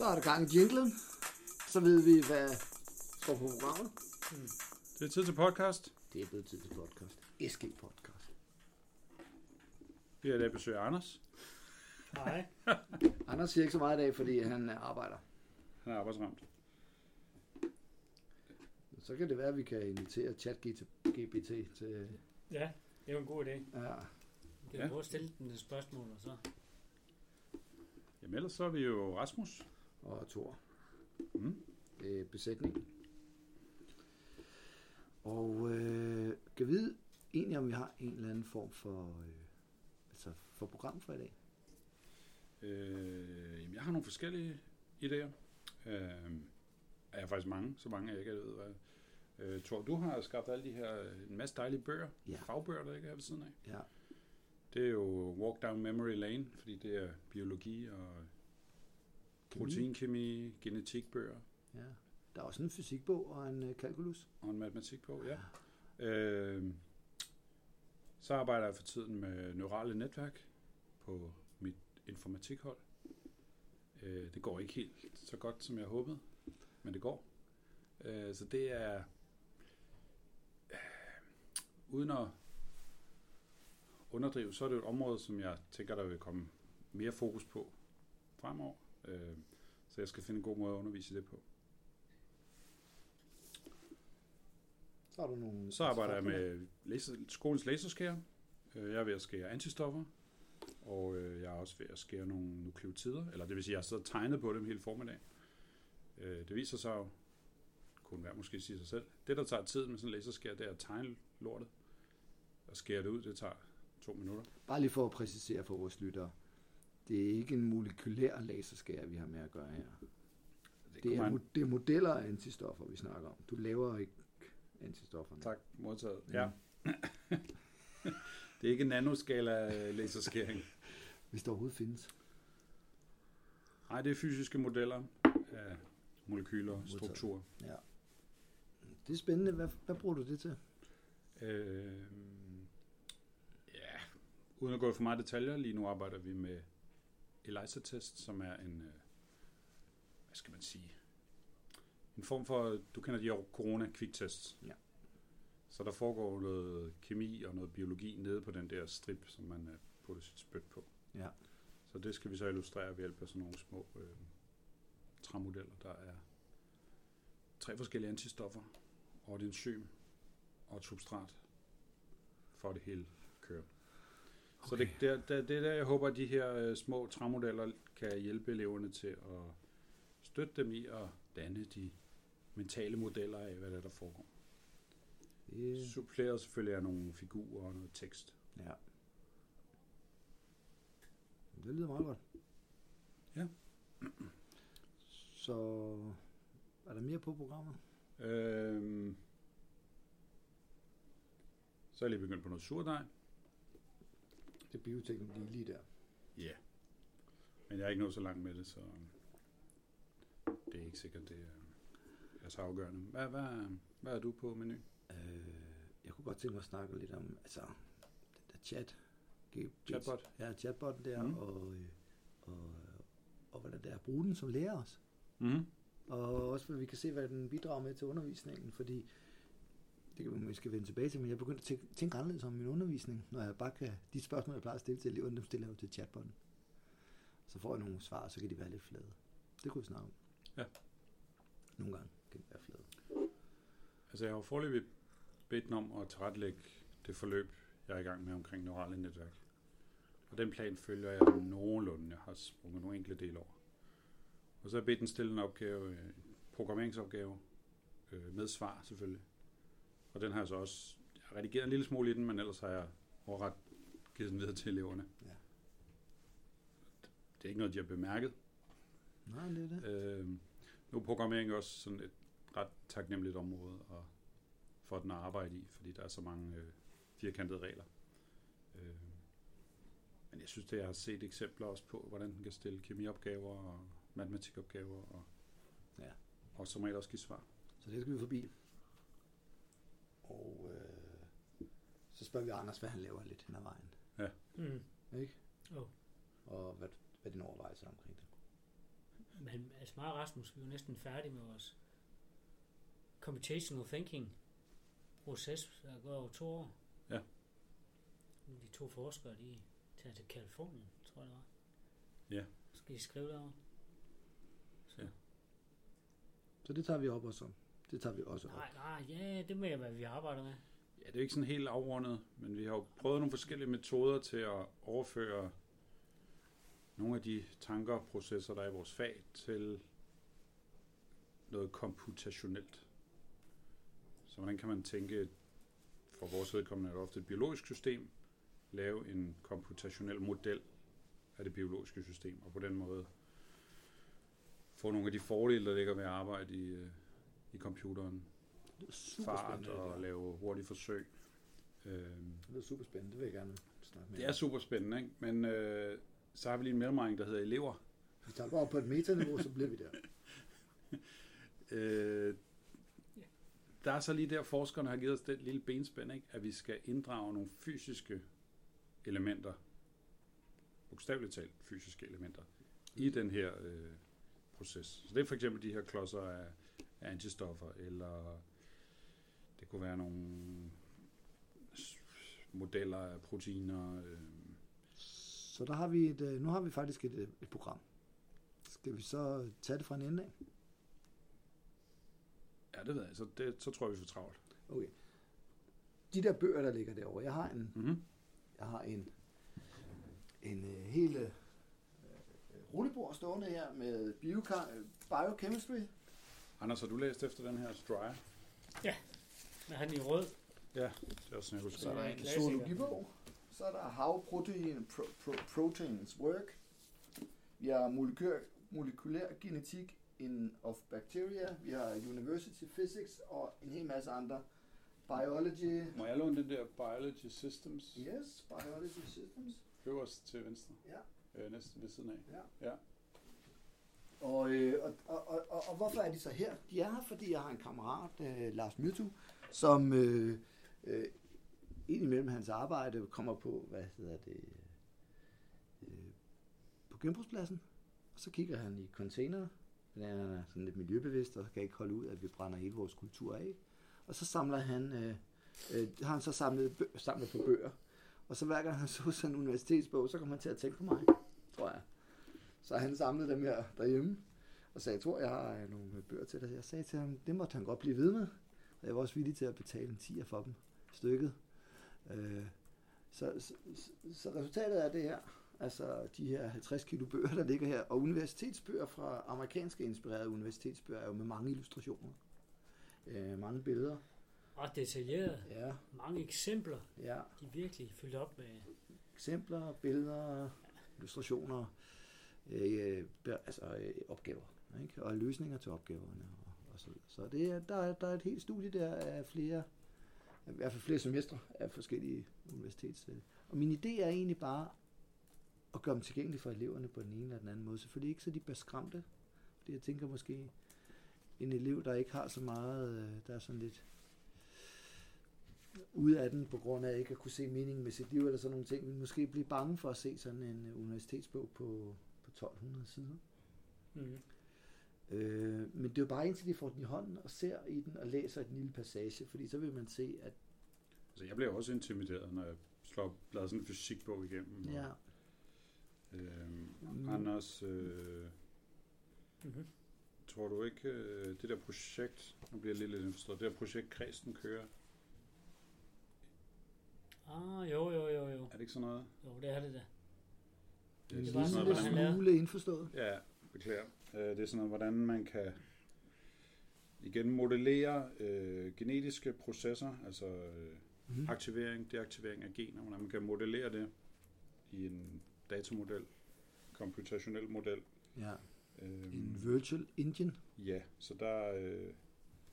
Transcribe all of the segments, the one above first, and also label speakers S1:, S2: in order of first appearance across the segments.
S1: Så er der gang i jinglen. Så ved vi, hvad står på programmet.
S2: Det er tid til podcast.
S1: Det er blevet tid til podcast. SG Podcast.
S2: Vi har i dag besøg af Anders.
S3: Nej.
S1: Anders siger ikke så meget i dag, fordi han arbejder.
S2: Han er arbejdsramt.
S1: Så kan det være, at vi kan invitere ChatGPT til...
S3: Ja, det er jo en god idé.
S1: Ja,
S3: Jeg kan
S2: ja.
S3: prøve at stille den et spørgsmål, og så...
S2: Jamen ellers så er vi jo Rasmus.
S1: Og Thor.
S2: Mm.
S1: øh, besætningen. Og øh, kan vide egentlig, om vi har en eller anden form for, øh, altså for program for i dag.
S2: Øh, jamen, jeg har nogle forskellige idéer. Øh, jeg har faktisk mange, så mange jeg ikke ved, hvad... Øh, Thor, du har skabt alle de her, en masse dejlige bøger,
S1: Ja.
S2: fagbøger, der ikke er ved siden af.
S1: Ja,
S2: Det er jo Walk Down Memory Lane, fordi det er biologi og proteinkemi, genetikbøger
S1: ja. Der er også en fysikbog og en øh, kalkulus.
S2: og en matematikbog, ja. Øh, så arbejder jeg for tiden med neurale netværk på mit informatikhold. Øh, det går ikke helt så godt, som jeg håbede, men det går. Øh, så det er, øh, uden at underdrive, så er det jo et område, som jeg tænker, der vil komme mere fokus på fremover. Øh, så jeg skal finde en god måde at undervise i det på.
S1: Så har du nogle...
S2: Så arbejder jeg med laser, skolens laserskærer. Øh, Jeg er ved at skære antistoffer, og øh, jeg er også ved at skære nogle nukleotider, eller det vil sige, jeg har siddet og tegnet på dem hele formiddagen. Øh, Det viser sig jo, kunne være måske sige sig selv, det der tager tid med sådan en laserskær, det er at tegne lortet, og skære det ud, det tager to minutter.
S1: Bare lige for at præcisere for vores lyttere. Det er ikke en molekylær laserskær, vi har med at gøre her. Det
S2: kunne
S1: er,
S2: man-
S1: det er modeller af antistoffer, vi snakker om. Du laver ikke antistofferne.
S2: Tak, modtaget.
S1: Ja.
S2: Ja. det er ikke nanoskala øh, laserskæring.
S1: Hvis der overhovedet findes.
S2: Nej, det er fysiske modeller af molekyler,
S1: Modtaget.
S2: strukturer.
S1: Ja. Det er spændende. Hvad, hvad bruger du det til?
S2: Øh, ja, uden at gå i for meget detaljer, lige nu arbejder vi med ELISA-test, som er en, øh, hvad skal man sige, en form for, du kender de her corona-kviktest.
S1: Ja.
S2: Så der foregår noget kemi og noget biologi nede på den der strip, som man øh, putter sit spyt på.
S1: Ja.
S2: Så det skal vi så illustrere ved hjælp af sådan nogle små øh, træmodeller, der er tre forskellige antistoffer, og et enzym og et substrat, for det hele kører. Okay. Så det, det, det, det er der, jeg håber, at de her øh, små træmodeller kan hjælpe eleverne til at støtte dem i at danne de mentale modeller af, hvad der, er, der foregår.
S1: Det,
S2: Suppleret selvfølgelig af nogle figurer og noget tekst.
S1: ja. Det lyder meget godt.
S2: Ja.
S1: Så er der mere på programmet?
S2: Øhm, så er jeg lige begyndt på noget surdej.
S1: Det er bioteknologi lige der.
S2: Ja. Yeah. Men jeg er ikke nået så langt med det, så det er ikke sikkert, det er, er så afgørende. Hvad, hvad, hvad er du på menu?
S1: Øh, jeg kunne godt tænke mig at snakke lidt om, altså, den der chat.
S2: Chatbot?
S1: Ja, chatbotten der, mm. og, øh, og, og hvordan det er at bruge den som lærer os.
S2: Mm-hmm.
S1: Og også, at vi kan se, hvad den bidrager med til undervisningen, fordi det kan vi måske vende tilbage til, men jeg er begyndt at tænke, tænke anderledes om min undervisning, når jeg bare kan, de spørgsmål, jeg plejer at stille til eleverne, dem stiller jeg jo til chatbotten. Så får jeg nogle svar, så kan de være lidt flade. Det kunne vi snakke om.
S2: Ja.
S1: Nogle gange kan de være flade.
S2: Altså, jeg har jo forløbig bedt om at tilrettelægge det forløb, jeg er i gang med omkring neurale netværk. Og den plan følger jeg nogenlunde. Jeg har sprunget nogle enkelte dele over. Og så har jeg bedt den stille en opgave, en programmeringsopgave, øh, med svar selvfølgelig. Og den har jeg så også jeg har redigeret en lille smule i den, men ellers har jeg overret givet den videre til eleverne.
S1: Ja.
S2: Det er ikke noget, de har bemærket.
S1: Nej, det er det.
S2: Øh, nu er programmering også sådan et ret taknemmeligt område og for den at arbejde i, fordi der er så mange øh, firkantede regler. Øh, men jeg synes, det jeg har set eksempler også på, hvordan den kan stille kemiopgaver og matematikopgaver og,
S1: Ja.
S2: og som regel også give svar.
S1: Så det skal vi forbi. Og øh, så spørger vi Anders, hvad han laver lidt hen ad vejen.
S3: Mm.
S1: Ikke?
S3: Jo.
S1: Og hvad, hvad er dine overvejelser omkring det?
S3: Men altså mig og Rasmus, vi er jo næsten færdige med vores computational thinking proces, der går over to år.
S2: Ja.
S3: Er de to forskere, de tager til Kalifornien, tror jeg det var.
S2: Ja.
S3: Så skal de skrive derovre. Så,
S2: Ja.
S1: Så det tager vi op også om. Det tager vi også op.
S3: nej, nej, ja, det med, hvad vi arbejder med.
S2: Ja, det er ikke sådan helt afrundet, men vi har jo prøvet nogle forskellige metoder til at overføre nogle af de tanker og processer, der er i vores fag, til noget komputationelt. Så hvordan kan man tænke, for vores vedkommende er det ofte et biologisk system, lave en komputationel model af det biologiske system, og på den måde få nogle af de fordele, der ligger ved at arbejde i, øh, i computeren.
S1: Det er super
S2: Fart og
S1: der.
S2: lave hurtige forsøg. Øhm,
S1: Det er super spændende. Det vil jeg gerne snakke med.
S2: Det er super spændende, ikke? men øh, så har vi lige en mellemregning, der hedder elever.
S1: Vi tager bare op på et metaniveau, så bliver vi der.
S2: Øh, der er så lige der, forskerne har givet os den lille benspænd, ikke? at vi skal inddrage nogle fysiske elementer, bogstaveligt talt fysiske elementer, i den her øh, proces. Så det er for eksempel de her klodser af antistoffer, eller det kunne være nogle modeller af proteiner. Øh,
S1: Så der har vi et, øh, nu har vi faktisk et, øh, et program. Skal vi så tage det fra en ende af?
S2: ja, det ved jeg. Så, det, så tror jeg, vi får travlt.
S1: Okay. De der bøger, der ligger derovre, jeg har en,
S2: Mm-hmm.
S1: jeg har en, en øh, hel øh, rullebord stående her med biochemistry.
S2: Anders, har du læst efter den her Stryer?
S3: Med han i rød.
S2: Ja, det er også sådan, jeg husker.
S1: Så er der
S3: Ja,
S1: en zoologibog. Så er der How Protein, pro, pro, Proteins Work. Vi har molekylær, molekylær genetik in, of bacteria. Vi har University Physics og en hel masse andre. Biology.
S2: Må jeg låne den der Biology Systems
S1: Yes, Biology Systems.
S2: øverst til venstre?
S1: Ja.
S2: Øh, næsten ved siden af.
S1: Ja.
S2: Ja.
S1: Og, øh, og, og, og, og, hvorfor er de så her? De er her, fordi jeg har en kammerat, øh, Lars Mytu, som øh, øh, indimellem hans arbejde kommer på, hvad hedder det, øh, på genbrugspladsen. Og så kigger han i container, fordi han er sådan lidt miljøbevidst, og kan ikke holde ud, at vi brænder hele vores kultur af. Og så samler han, øh, øh, har han så samlet, bø- samlet på bøger. Og så hver gang han så sådan en universitetsbog, så kommer han til at tænke på mig, tror jeg. Så han samlede dem her derhjemme, og sagde, jeg tror, jeg har øh, nogle bøger til dig. Jeg sagde til ham, det måtte han godt blive ved med. Og jeg var også villig til at betale en 10'er for dem, stykket. Øh, så, så, så, resultatet er det her, altså de her 50 kilo bøger, der ligger her, og universitetsbøger fra amerikanske inspirerede universitetsbøger er jo med mange illustrationer. Øh, mange billeder.
S3: Ret detaljeret.
S1: Ja,
S3: Mange eksempler.
S1: ja.
S3: De er virkelig fyldt op med...
S1: eksempler, billeder, illustrationer, øh, øh altså øh, opgaver, ikke? og løsninger til opgaverne. Og, og så, så det er, der, er, der er et helt studie der af flere, i hvert fald flere semestre af forskellige universitets. Øh. Og min idé er egentlig bare at gøre dem tilgængelige for eleverne på den ene eller den anden måde. Selvfølgelig ikke, så de bliver skræmte. Fordi jeg tænker måske, en elev, der ikke har så meget, øh, der er sådan lidt ud af den, på grund af ikke at kunne se meningen med sit liv eller sådan nogle ting, vil måske blive bange for at se sådan en universitetsbog på 1200 sider.
S3: Mm.
S1: Øh, men det er jo bare indtil de får den i hånden og ser i den og læser en lille passage, fordi så vil man se, at
S2: Altså, jeg bliver også intimideret, når jeg slår bladrer sådan en fysikbog igennem.
S1: ja,
S2: Og, øhm,
S1: Mm.
S2: Anders, øh,
S3: Mm-hmm.
S2: tror du ikke, øh, det der projekt, nu bliver jeg lidt lidt indforstået, det der projekt Kristen kører,
S3: Ah, jo, jo, jo, jo.
S2: er det ikke sådan noget?
S3: Jo, det er det da.
S1: En
S2: er
S3: det
S2: sådan noget,
S3: lavede.
S1: smule indforstået.
S2: Ja, beklager. Øh, det er sådan noget, hvordan man kan igen modellere øh, genetiske processer, altså øh,
S1: Mm.
S2: aktivering, deaktivering af gener, hvordan man kan modellere det i en datamodel, computationel model.
S1: Ja,
S2: Øhm,
S1: en virtual engine.
S2: Ja, så der, øh,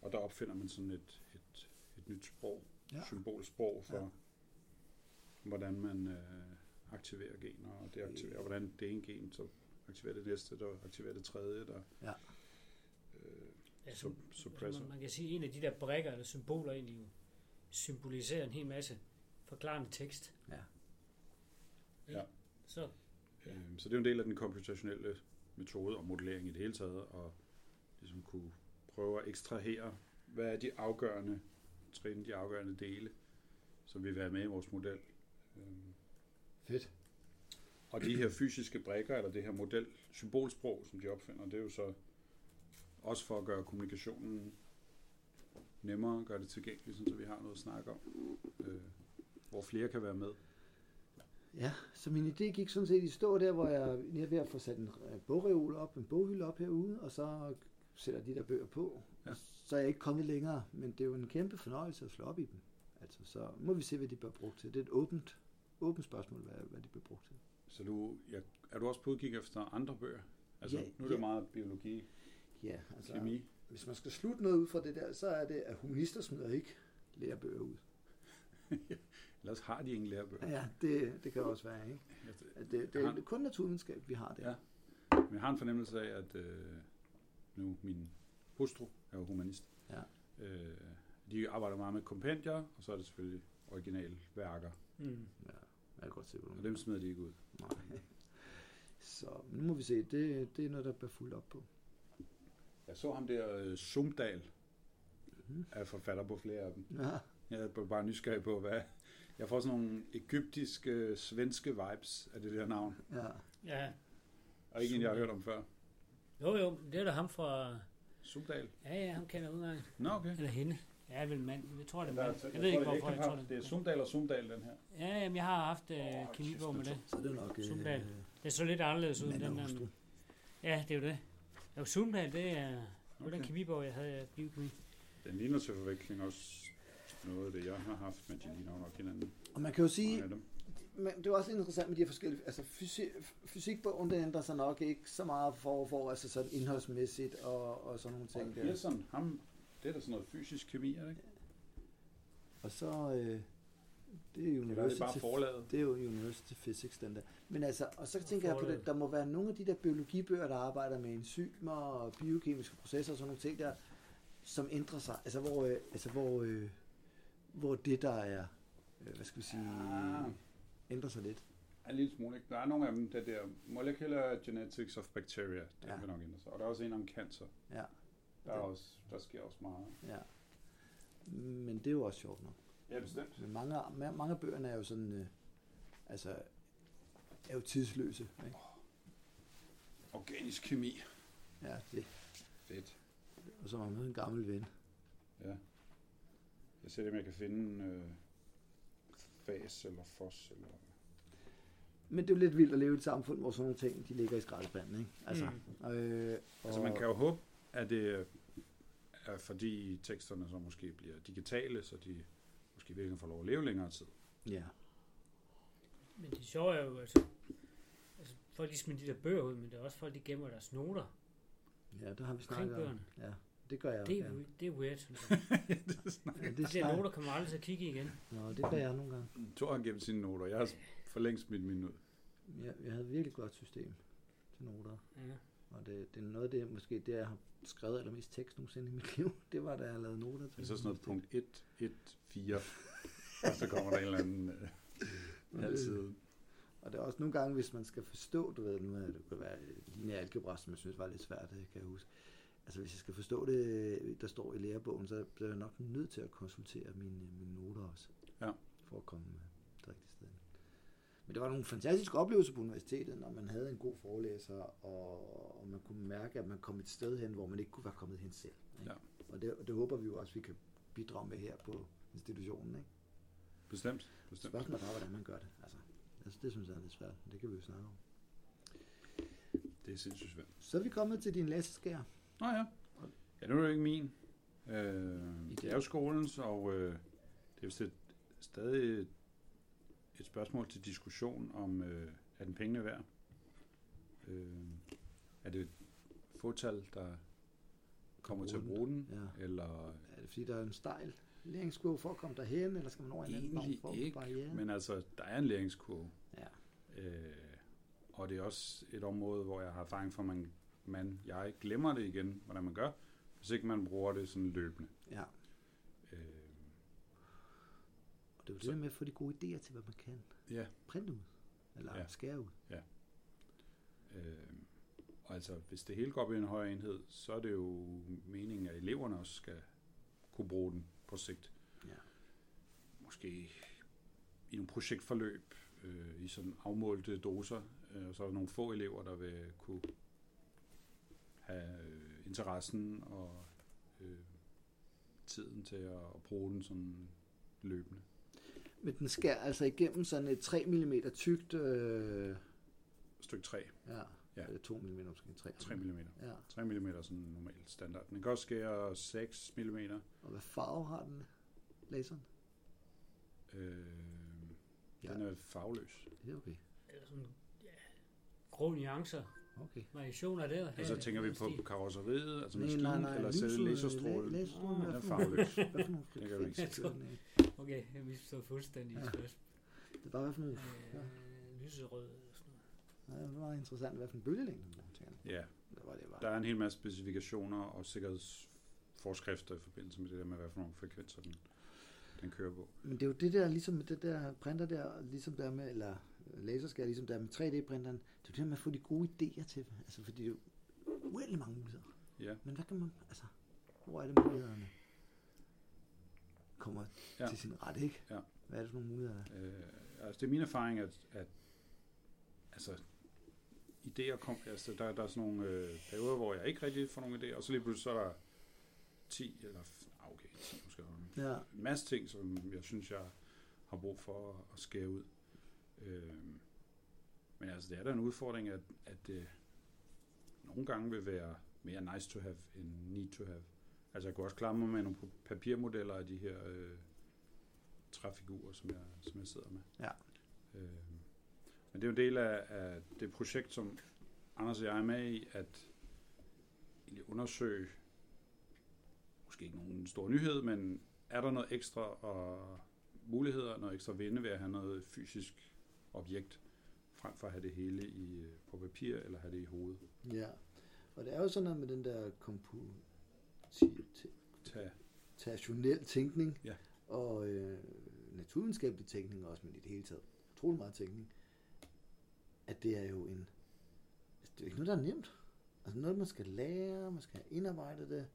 S2: og der opfinder man sådan et, et, et nyt sprog,
S1: Ja.
S2: symbolsprog for,
S1: ja.
S2: hvordan man øh, aktiverer gener, og deaktiverer, og hvordan det ene gen så aktiverer det næste, der aktiverer det tredje, der
S1: Ja.
S2: øh,
S3: Ja,
S2: sup,
S3: så,
S2: suppressor.
S3: man, man kan sige, at en af de der brækker eller symboler egentlig jo symboliserer en hel masse forklarende tekst.
S1: Ja.
S2: Ja.
S3: Så,
S2: Øh, så det er jo en del af den computationelle metode og modellering i det hele taget, og ligesom kunne prøve at ekstrahere, hvad er de afgørende trin, de afgørende dele, som vil være med i vores model. Øhm,
S1: Fedt.
S2: Og de her fysiske brækker, eller det her model, symbolsprog, som de opfinder, det er jo så også for at gøre kommunikationen nemmere, gøre det tilgængeligt, så vi har noget at snakke om, øh, hvor flere kan være med.
S1: Ja, så min idé gik sådan set i stå der, hvor jeg lige er ved at få sat en øh, bogreol op, en boghylde op herude, og så sætter de der bøger på.
S2: Ja.
S1: Ja. Så er jeg ikke kommet længere, men det er jo en kæmpe fornøjelse at slå op i dem. Altså, så må vi se, hvad de bliver brugt til. Det er et åbent, åbent spørgsmål, hvad, hvad de bliver brugt til.
S2: Så du, ja, er du også på udkig efter andre bøger? Altså,
S1: Ja,
S2: nu er det
S1: ja.
S2: meget biologi,
S1: Ja, altså,
S2: kemi.
S1: hvis man skal slutte noget ud fra det der, så er det, at humanister smider ikke lærebøger ud.
S2: Ellers har de ingen lærebøger.
S1: Ja, det, det kan også være, ikke? At det, det
S2: Jeg
S1: er
S2: har-
S1: kun naturvidenskab, vi har der.
S2: Ja. Men jeg har en fornemmelse af, at øh, nu min hustru er jo humanist.
S1: Ja.
S2: Øh, de arbejder meget med kompendier, og så er det selvfølgelig originale værker.
S3: Mm.
S1: ja jeg kan godt se, hvor
S2: Og
S1: du
S2: dem smider de ikke ud.
S1: Nej. Så nu må vi se. Det, det er noget, der bliver fuldt op på.
S2: Jeg så ham der, øh, Sumdal,
S1: Mhm.
S2: er forfatter på flere af dem.
S1: Ja,
S2: Jeg er bare nysgerrig på, hvad... Jeg får sådan nogle egyptiske, svenske vibes af det der navn.
S1: ja.
S3: Ja.
S2: Og ikke en, jeg har hørt om før.
S3: Jo, jo, det er da ham fra...
S2: Sumdal?
S3: Ja, ja, ham kender jeg udgang.
S2: Nå, okay.
S3: Eller hende. Ja, vel mand. Jeg tror, det er
S2: er-
S3: mand. Jeg ved ikke,
S2: er
S3: hvorfor jeg tror det.
S2: Det er Sumdal og Sumdal, den her.
S3: Ja, jamen, jeg har haft øh,
S2: Åh,
S3: kemibog med det.
S1: Så er det nok...
S3: Sundal.
S1: Øh,
S3: Det så lidt anderledes ud den
S1: og
S3: der. Ja, det er jo det. Jo, Sundal, det er, det var den kemibog, jeg havde af biokemi.
S2: Den ligner til forveksling også noget af det, jeg har haft, men de ligner jo nok hinanden.
S1: Og man kan jo sige, men det er også interessant med de her forskellige... Altså, fysi, fysikbogen, den ændrer sig nok ikke så meget for, for altså sådan indholdsmæssigt og, og sådan nogle
S2: Og
S1: ting der.
S2: Pearson, ham, det er da sådan noget fysisk kemi, er det ikke?
S1: Og så... Øh, det er jo
S2: Eller er det bare
S1: University,
S2: forlaget?
S1: det er jo University Physics, den der. Men altså, og så tænker jeg på det, der må være nogle af de der biologibøger, der arbejder med enzymer og biokemiske processer og sådan nogle ting der, som ændrer sig. Altså, hvor, øh, altså, hvor, øh, hvor det, der er, øh, hvad skal vi sige,
S2: Ah.
S1: ændrer sig lidt.
S2: En lille smule? Der er nogle af dem, der der Molecular Genetics of Bacteria, det
S1: Ja.
S2: vil nok ændre sig. Og der er også en om cancer.
S1: Ja.
S2: Der, er også, der sker også meget.
S1: Ja. Men det er jo også sjovt nok.
S2: Ja, bestemt.
S1: Men mange, ma- mange af bøgerne er jo sådan, øh, altså, er jo tidsløse. Ikke?
S2: Organisk kemi.
S1: Ja, det.
S2: Fedt.
S1: Og så har man mødt en gammel ven.
S2: Ja. Jeg ser, om jeg kan finde øh, fas eller fos. Eller...
S1: Men det er jo lidt vildt at leve i et samfund, hvor sådan nogle ting, de ligger i skraldespanden, ikke? Altså,
S3: Mm.
S1: øh, og,
S2: Altså man kan jo håbe, at det er fordi teksterne så måske bliver digitale, så de måske virkelig får lov at leve længere tid.
S1: Ja,
S3: Men det sjove er jo, altså, altså folk de smider de der bøger ud, men det er også folk, de gemmer deres noter
S1: ja, der har vi snakket om.
S3: bøgerne.
S1: Ja, det gør jeg
S3: Det er,
S1: gerne.
S3: we- det er weird, synes jeg.
S1: Ja, det
S3: De der
S1: snakker-
S3: noter kommer aldrig til at kigge igen.
S1: Nå, det gør jeg nogle gange.
S2: Thor har gemt sine noter. Jeg har for længst smidt mine ud.
S1: Jeg, jeg havde et virkelig godt system til noter.
S3: Ja.
S1: Og det, det er noget af det, måske det, jeg har skrevet allermest tekst nogensinde i mit liv. Det var, da jeg lavede noter til.
S2: Det er så sådan noget punkt 1, 1, 4. og så kommer der en eller anden øh, side.
S1: Og det er også nogle gange, hvis man skal forstå, du ved, er det kan være lineær algebra, som jeg synes var lidt svært, det kan jeg huske. Altså hvis jeg skal forstå det, der står i lærebogen, så bliver jeg nok nødt til at konsultere mine, mine noter også.
S2: Ja.
S1: For at komme øh, det rigtige sted. Men det var nogle fantastiske oplevelser på universitetet, når man havde en god forelæser, og, og man kunne mærke, at man kom et sted hen, hvor man ikke kunne være kommet hen selv. Ikke?
S2: Ja.
S1: Og, det, og det håber vi jo også, vi kan bidrage med her på institutionen. Ikke?
S2: Bestemt. Bestemt.
S1: Spørgsmålet er bare, hvordan man gør det. Altså, altså, det synes jeg er lidt svært, det kan vi jo snakke om.
S2: Det er sindssygt svært.
S1: Så er vi kommet til din læseskær.
S2: Nå ja. Ja, nu er det ikke min. Øh, det er jo skolens, og øh, det er jo st- stadig et, spørgsmål til diskussion om, øh, er den pengene værd? Øh, er det et fåtal, der kommer til at bruge den?
S1: Ja.
S2: Eller
S1: Er det fordi, der er en stejl læringskurve for at komme derhen, eller skal man over en anden form
S2: egentlig
S1: for
S2: ikke,
S1: barriere?
S2: men altså, der er en læringskurve.
S1: Ja.
S2: Øh, og det er også et område, hvor jeg har erfaring for, at man, man, jeg glemmer det igen, hvordan man gør, hvis ikke man bruger det sådan løbende.
S1: ja.
S2: Øh,
S1: Og det er jo det der med at få de gode idéer til, hvad man kan.
S2: ja,
S1: Print ud. Eller
S2: Ja.
S1: ja. skære ud.
S2: øh, Og altså, hvis det hele går op i en højere enhed, så er det jo meningen, at eleverne også skal kunne bruge den på sigt.
S1: Ja.
S2: Måske i nogle projektforløb, øh, i sådan afmålte doser, øh, og så er der nogle få elever, der vil kunne have øh, interessen og øh, tiden til at, at bruge den sådan løbende.
S1: Men den skærer altså igennem sådan et 3 mm tykt... Øh,
S2: Stykke 3,
S1: ja,
S2: Ja.
S1: ja. 2 mm måske. 3,
S2: 3 mm.
S1: Ja.
S2: 3 mm er sådan normalt standard. Den kan også skære 6 mm.
S1: Og hvad farve har den, laseren?
S2: Øh,
S1: Ja.
S2: Den er farveløs.
S1: Det er okay.
S3: Eller sådan, ja, grå nuancer,
S1: Okay.
S3: variationer der.
S2: Og så
S3: her,
S2: tænker vi på karosseriet, altså maskinen,
S1: nej, nej,
S2: eller
S1: lyset,
S2: selv laserstrålen.
S1: la- laserstrålen,
S3: Ah,
S2: er farveløs.
S1: Hvad for nogle
S2: Det kan vi ikke
S3: se. Okay, jeg misforstod fuldstændig
S1: Ja.
S3: ja. spørgsmål.
S1: Det er bare, hvad for nogle... Ja.
S3: Øh, lyserød eller sådan noget.
S1: Ja, det var meget interessant, hvad for en bølgelængde man bruger, tænker jeg.
S2: Ja,
S1: Det var det bare.
S2: der er en hel masse specifikationer og sikkerhedsforskrifter i forbindelse med det der med, hvad for nogle frekvenser den, den kører på.
S1: Men det er jo det der, ligesom med det der printer der, ligesom der med, eller laserskær, ligesom der med 3D-printeren, det er jo det der med at få de gode idéer til, altså fordi det er jo uendelig mange muligheder.
S2: Ja,
S1: Men hvad kan man, altså, hvor er det mulighederne kommer
S2: Ja.
S1: til sin ret, ikke?
S2: Ja.
S1: Hvad er det for nogle muligheder? der er?
S2: øh, altså det er min erfaring, at, at altså, idéer kom, altså der, der er sådan nogle øh, perioder, hvor jeg ikke rigtig får nogle idéer, og så lige pludselig så er der 10, eller ah, okay, 10 måske,
S1: Ja,
S2: en masse ting, som jeg synes, jeg har brug for at, at skære ud. Øh, men altså, det er da en udfordring, at, at det nogle gange vil være mere nice to have end need to have. Altså, jeg kunne også klare mig med nogle papirmodeller af de her øh, træfigurer, som jeg, som jeg sidder med.
S1: Ja.
S2: Øh, men det er jo en del af, af det projekt, som Anders og jeg er med i, at undersøge, måske ikke nogen stor nyhed, men er der noget ekstra og muligheder, noget ekstra vinde ved at have noget fysisk objekt, frem for at have det hele i, øh, på papir eller have det i hovedet.
S1: ja. Og det er jo sådan noget med den der komputationel
S2: Tag,
S1: tænkning,
S2: Ja.
S1: og øh, naturvidenskabelig tænkning også, men i det hele taget utrolig meget tænkning, at det er jo en, altså, det er ikke noget, der er nemt. Altså noget, man skal lære, man skal have indarbejdet det.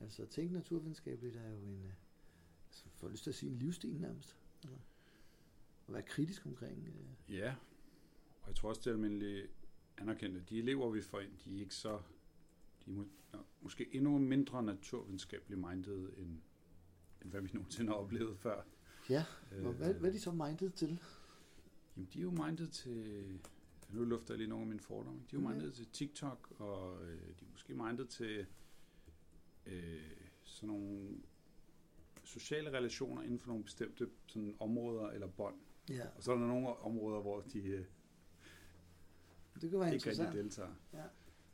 S1: Altså at tænke naturvidenskabeligt er jo en, øh, altså, får lyst til at sige en livsstil nærmest. Altså, at være kritisk omkring. Øh,
S2: ja, og jeg tror også, det er almindeligt anerkendt, at de elever, vi får ind, de er ikke så, de er må, måske endnu mindre naturvidenskabeligt minded, end, end hvad vi nogensinde har oplevet før.
S1: ja, og hvad, hvad er de så minded til?
S2: Jamen, de er jo mindet til... Nu lufter jeg lige nogle af mine fordomme. De er jo
S1: Ja.
S2: mindet til TikTok, og øh, de er måske mindet til øh, sådan nogle sociale relationer inden for nogle bestemte sådan, områder eller bånd.
S1: Ja,
S2: Og så er der nogle områder, hvor de øh,
S1: det kan være
S2: ikke rigtig deltager.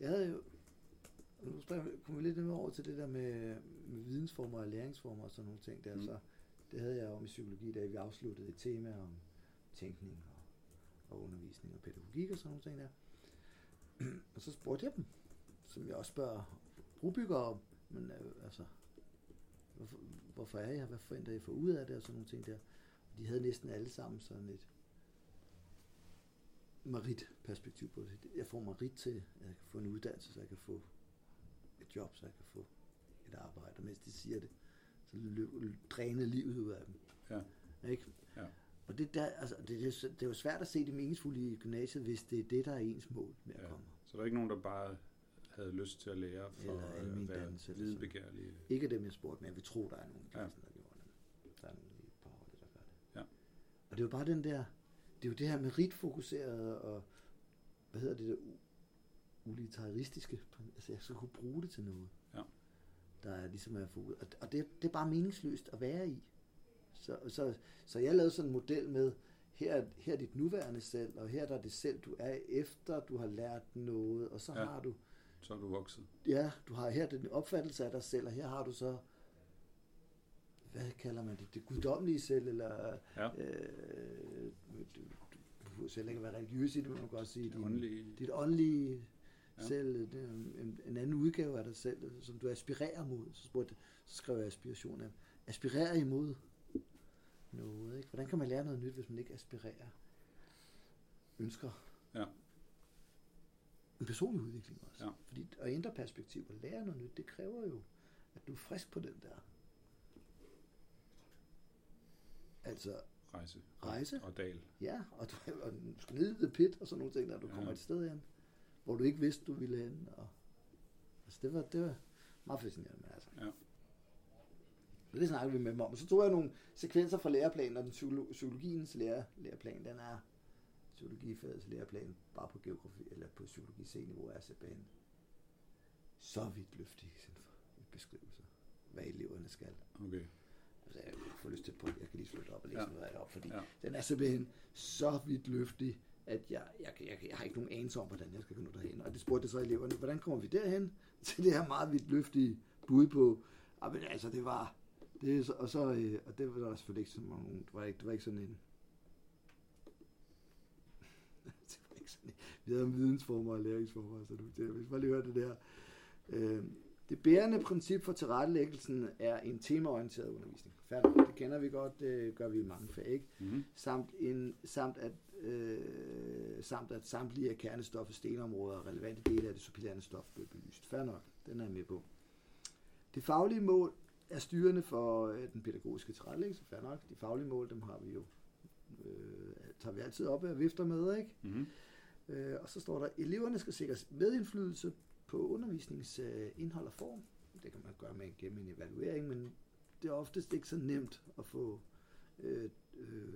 S1: Jeg havde jo, og nu kommer vi lidt ned over til det der med, med vidensformer og læringsformer og sådan nogle ting der,
S2: Mm.
S1: så det havde jeg om i psykologi, da vi afsluttede et tema om tænkning og, og undervisning og pædagogik og sådan nogle ting der. og så spurgte jeg dem, som jeg også spørger brobyggere om, men øh, altså, hvorfor, hvorfor er jeg, hvad forventer I for ud af det og sådan nogle ting der. Og de havde næsten alle sammen sådan et merit-perspektiv på det. Jeg får merit til, at jeg kan få en uddannelse, så jeg kan få job, så jeg kan få et arbejde. Og mens de siger det, så dræner livet ud af dem.
S2: Ja.
S1: Ikke?
S2: Ja.
S1: Og det, der, altså, det, det, er- det er jo svært at se det meningsfulde i gymnasiet, hvis det er det, der er ens mål med at
S2: Ja.
S1: komme.
S2: Så der er ikke nogen, der bare havde lyst til at lære for
S1: Eller
S2: at være
S1: sådan.
S2: videnbegærlige.
S1: Ikke dem, jeg spurgte, men jeg vil tro, der er nogle
S2: Ja.
S1: ja. der gjorde det. Der er nogle lige på holdet, der gør det.
S2: Ja.
S1: Og det er jo bare den der, det er jo det her meritfokuserede og, hvad hedder det der, utilitaristiske. Altså jeg skal kunne bruge det til noget.
S2: Ja.
S1: Der er ligesom er fokus. Og, og det, det er bare meningsløst at være i. Så, så, så jeg lavede sådan en model med, her, er- her er dit nuværende selv, og her er der det selv, du er efter, du har lært noget, og så
S2: Ja.
S1: har du
S2: Så er du vokset.
S1: ja, du har her den opfattelse af dig selv, og her har du så, hvad kalder man det, det guddommelige selv, eller
S2: Ja.
S1: øh, du, du, du behøver selv ikke at være religiøs i det, men man kan godt sige,
S2: Det åndelige.
S1: dit åndelige
S2: Ja.
S1: selv, er en, en anden udgave af dig selv, som du aspirerer mod. Så, spurgte, så skrev jeg aspiration af, aspirerer imod noget, ikke? Hvordan kan man lære noget nyt, hvis man ikke aspirerer? Ønsker.
S2: Ja.
S1: en personlig udvikling også.
S2: Ja.
S1: Fordi at ændre perspektiv og lære noget nyt, det kræver jo, at du er frisk på den der. Altså,
S2: Rejse.
S1: Rejse?
S2: Og dal.
S1: ja, og du, og du skal ned i the pit og sådan nogle ting, når du
S2: Ja.
S1: kommer et sted hen, hvor du ikke vidste, du ville hen. Og, altså, det var, det var meget fascinerende, men altså.
S2: Ja.
S1: Og det snakkede vi med dem om. Og så tog jeg nogle sekvenser fra læreplanen, og den psykolo- psykologiens lære, læreplan, den er psykologifagets læreplan, bare på geografi, eller på psykologi C-niveau er simpelthen så vidt løftig i sin beskrivelser, hvad eleverne skal.
S2: Okay.
S1: Altså, jeg får lyst til at jeg kan lige det op og læse
S2: Ja.
S1: noget af det op, fordi
S2: ja.
S1: den er simpelthen så vidt løftig, at jeg, jeg, jeg, jeg har ikke nogen anelse om, hvordan jeg skal nå derhen. Og det spurgte jeg så eleverne, hvordan kommer vi derhen? Til det her meget vidt løftige bud på, ah, men altså det var, det, og, så, øh, og det var der selvfølgelig ikke sådan nogen, det var ikke, det var ikke sådan en, det var ikke sådan en, vi havde vidensformer og læringsformer, så du, det, hvis man lige hørte det der. Øh, det bærende princip for tilrettelæggelsen er en temaorienteret undervisning. Færdig. Det kender vi godt, det gør vi i mange fag, ikke?
S2: Mm-hmm.
S1: Samt, en, samt, at, øh, samt at samtlige af kernestoffets delområder og relevante dele af det supplerende stof bliver belyst. Fair nok, den er jeg med på. Det faglige mål er styrende for øh, den pædagogiske tilrettelæggelse. Fair nok, de faglige mål, dem har vi jo, øh, tager vi altid op og vifter med, ikke?
S2: Mm-hmm.
S1: Øh, og så står der, eleverne skal sikres medindflydelse på undervisningens øh, indhold og form. Det kan man gøre med gennem en evaluering, men det er oftest ikke så nemt at få øh, øh,